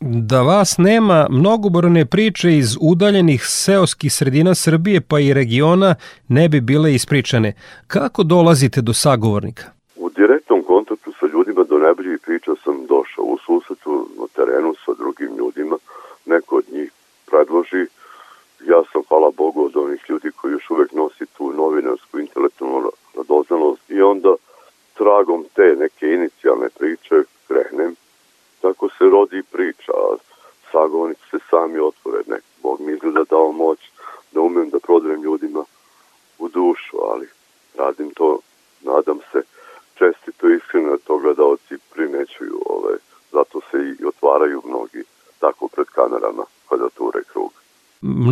Da vas nema mnogoborne priče iz udaljenih seoskih sredina Srbije pa i regiona ne bi bile ispričane. Kako dolazite do sagovornika? U direktnom kontaktu sa ljudima do najboljih priča sam došao u susretu na terenu sa drugim ljudima. Neko od njih predloži. Ja sam, hvala Bogu, od onih ljudi koji još uvek nosi tu novinarsku intelektualnu radoznalost i onda tragom te neke inicijalne priče krenem. Tako se rodi priča, a sagovornici se sami otvore. Nek, Bog mi izgleda dao moć da umem da prodajem ljudima u dušu, ali radim to, nadam se, čestito iskreno da to gledalci primećuju, ove, zato se i otvaraju mnogi tako pred kamerama kvadrature krug.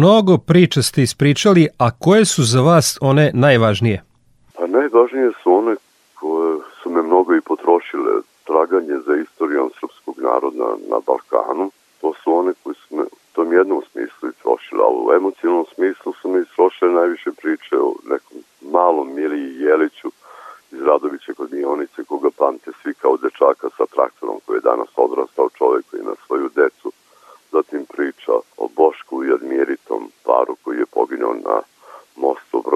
Mnogo priča ste ispričali, a koje su za vas one najvažnije? Pa najvažnije su one koje su me mnogo i potrošile. Traganje za istorijom srpskog naroda na Balkanu. To su one koje su me u tom jednom smislu istrošile, ali u emocionalnom smislu su me istrošile najviše priče o nekom malom Miliji Jeliću iz Radovića kod Mionice, koga pamte svi kao dečaka sa traktorom koji je danas odrastao čovek koji ima svoju decu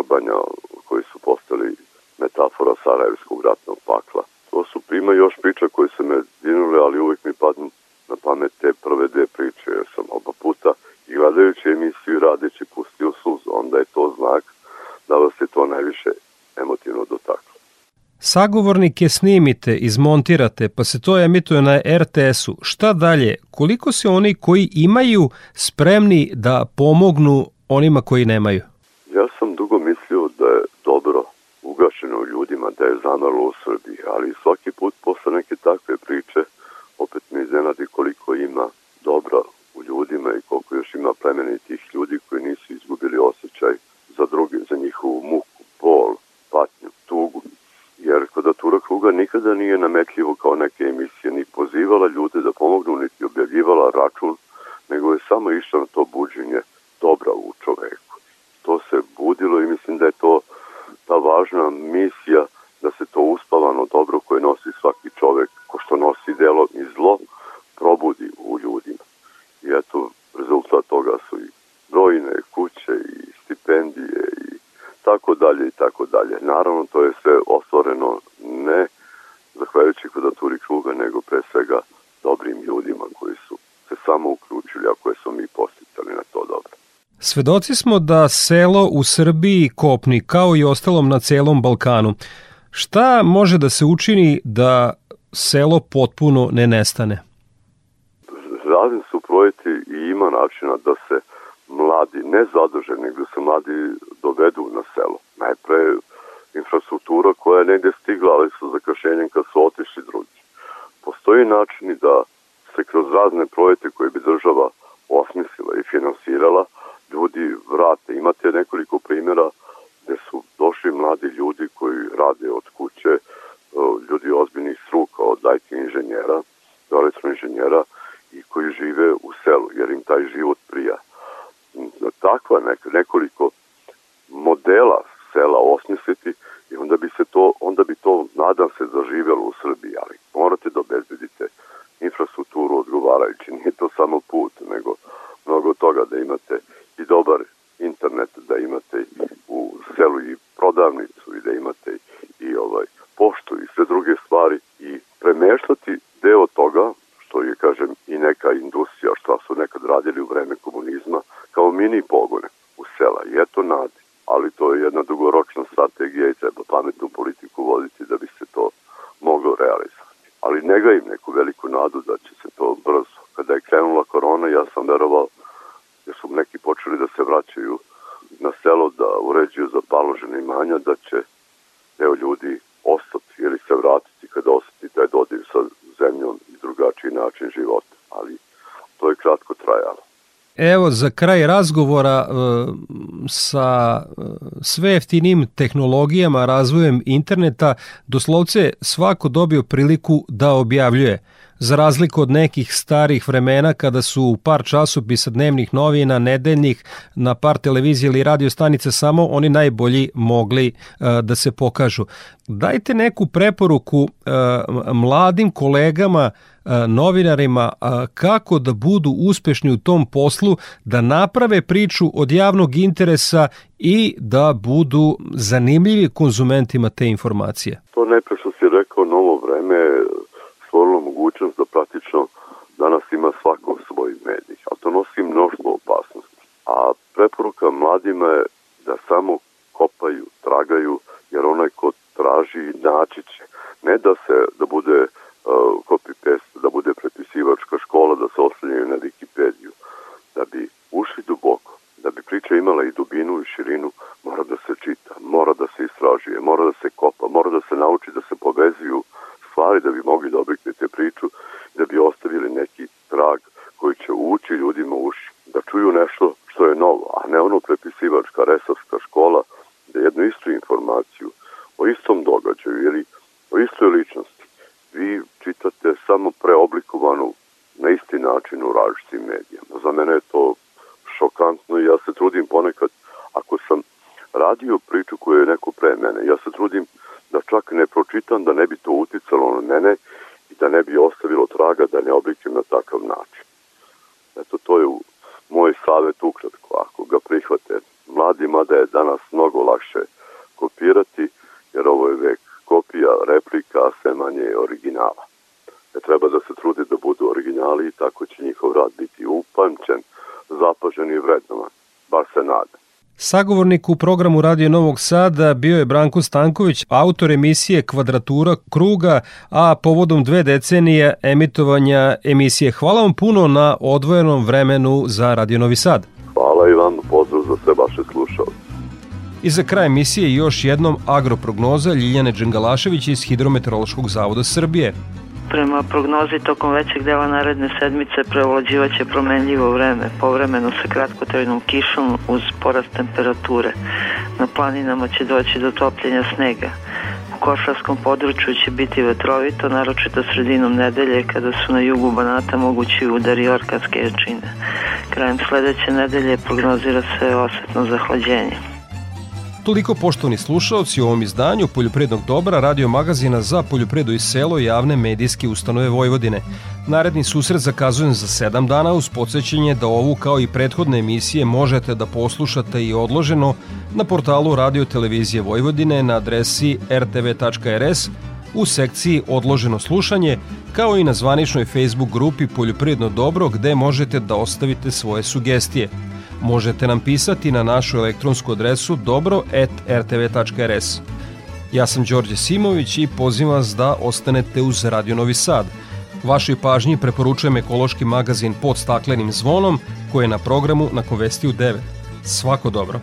Srbanja koji su postali metafora Sarajevskog ratnog pakla. To su prima još priča koje se me dinule, ali uvijek mi padnu na pamet te prve dve priče, jer sam oba puta i gledajući emisiju i radeći pustio suzu, onda je to znak da vas je to najviše emotivno dotaklo. Sagovornike snimite, izmontirate, pa se to emituje na RTS-u. Šta dalje? Koliko se oni koji imaju spremni da pomognu onima koji nemaju? Ja sam dugo mislio da je dobro ugašeno ljudima, da je zamrlo u Srbiji, ali svaki put posle neke takve priče opet me iznenadi koliko ima dobra u ljudima i koliko još ima plemenitih ljudi koji nisu izgubili osjećaj za druge, za njihovu muku, bol, patnju, tugu. Jer kruga nikada nije nametljivo kao neke emisije, ni pozivala ljude da pomognu, niti objavljivala račun, nego je samo išla na to buđenje dobra u čoveku. To se budilo i mislim da je to ta važna misija da se to uspavano dobro koje nosi svaki čovek, ko što nosi delo i zlo, probudi u ljudima. I eto, rezultat toga su i brojne kuće i stipendije i tako dalje i tako dalje. Naravno, to je sve ostvoreno ne zahvaljujući kvadaturi kruga, nego pre svega dobrim ljudima koji su se samo uključili, a koje smo mi posticali na to dobro. Svedoci smo da selo u Srbiji kopni, kao i ostalom na celom Balkanu. Šta može da se učini da selo potpuno ne nestane? Razni su projekti i ima načina da se mladi, ne zadrženi, nego da se mladi dovedu na selo. Najpre infrastruktura koja je negde stigla, ali sa zakašenjem kad su otišli drugi. Postoji načini da se kroz razne projekte koje bi država osmislila i finansirala, ljudi vrate. Imate nekoliko primjera gde su došli mladi ljudi koji rade od kuće, ljudi ozbiljnih struka, od IT inženjera do elektroinženjera i koji žive u selu, jer im taj život prija. Takva nekoliko modela sela osmisliti i onda bi se to, onda bi to, nadam se, zaživelo u Srbiji, ali morate da obezbedite infrastrukturu odgovarajući. Nije to samo put, nego mnogo toga da imate i dobar internet, da imate u selu i prodavnicu i da imate i ovaj poštu i sve druge stvari i premeštati deo toga što je, kažem, i neka industrija što su nekad radili u vreme komunizma kao mini pogone u sela. I eto nade. Ali to je jedna dugoročna strategija i treba pametnu politiku voditi da bi se to moglo realizovati. Ali ne ga im neku veliku nadu da će se to brzo. Kada je krenula korona, ja sam verovao jer su neki počeli da se vraćaju na selo da uređuju za paložene imanja, da će deo ljudi ostati ili se vratiti kada osjeti taj dodir sa zemljom i drugačiji način života. Ali to je kratko trajalo. Evo za kraj razgovora e, sa e, sve jeftinim tehnologijama, razvojem interneta, doslovce svako dobio priliku da objavljuje za razliku od nekih starih vremena kada su par časopisa dnevnih novina, nedeljnih, na par televizije ili radio stanice samo oni najbolji mogli uh, da se pokažu. Dajte neku preporuku mladim kolegama novinarima kako da budu uspešni u tom poslu, da naprave priču od javnog interesa i da budu zanimljivi konzumentima te informacije. To najpre što si rekao, novo vreme stvorilo mogućnost da praktično danas ima svako svoj medij, a to nosi mnoštvo opasnosti. A preporuka mladima je da samo kopaju, tragaju, jer onaj ko traži naći će. Ne da se, da bude uh, da bude prepisivačka škola, da se oslanjaju na Wikipediju. Da bi ušli duboko, da bi priča imala i dubinu i širinu, mora da se čita, mora da se istražuje, mora da se kopa, mora da se nauči da se povezuju stvari da bi mogli da objeknete priču, da bi ostavili neki trag koji će ući ljudima u uši, da čuju nešto što je novo, a ne ono prepisivačka resavska škola, da jednu istu informaciju o istom događaju ili o istoj ličnosti vi čitate samo preoblikovanu na isti način u različitim medijama. Za mene je to šokantno i ja se trudim ponekad, ako sam radio priču koju je neko pre mene, ja se trudim da čak ne pročitam, da ne bi to uticalo na mene i da ne bi ostavilo traga da ne oblikujem na takav način. Eto, to je moj savet ukratko. Ako ga prihvate, mladima da je danas mnogo lakše kopirati, jer ovo je vek kopija, replika, a sve manje je originala. Ne treba da se trudi da budu originali i tako će njihov rad biti upamćen, zapažen i vrednovan. Bar se nada. Sagovornik u programu Radio Novog Sada bio je Branko Stanković, autor emisije Kvadratura kruga, a povodom dve decenije emitovanja emisije. Hvala vam puno na odvojenom vremenu za Radio Novi Sad. Hvala i vam, pozdrav za sve vaše slušalce. I za kraj emisije još jednom agroprognoza Ljiljane Đengalašević iz Hidrometeorološkog zavoda Srbije. Prema prognozi tokom većeg dela naredne sedmice prevlađivaće promenljivo vreme, povremeno sa kratkotrajnom kišom uz porast temperature. Na planinama će doći do topljenja snega. U košarskom području će biti vetrovito, naročito sredinom nedelje kada su na jugu Banata mogući udari orkanske jačine. Krajem sledeće nedelje prognozira se osetno zahlađenje. Toliko poštovani slušalci u ovom izdanju Poljoprednog dobra radio magazina za poljopredu i selo javne medijske ustanove Vojvodine. Naredni susret zakazujem za 7 dana uz podsjećanje da ovu kao i prethodne emisije možete da poslušate i odloženo na portalu Radio Televizije Vojvodine na adresi rtv.rs u sekciji Odloženo slušanje, kao i na zvaničnoj Facebook grupi Poljopredno dobro gde možete da ostavite svoje sugestije. Možete nam pisati na našu elektronsku adresu dobro.rtv.rs. Ja sam Đorđe Simović i pozivam vas da ostanete uz Radio Novi Sad. Vašoj pažnji preporučujem ekološki magazin pod staklenim zvonom koji je na programu na Konvestiju 9. Svako dobro!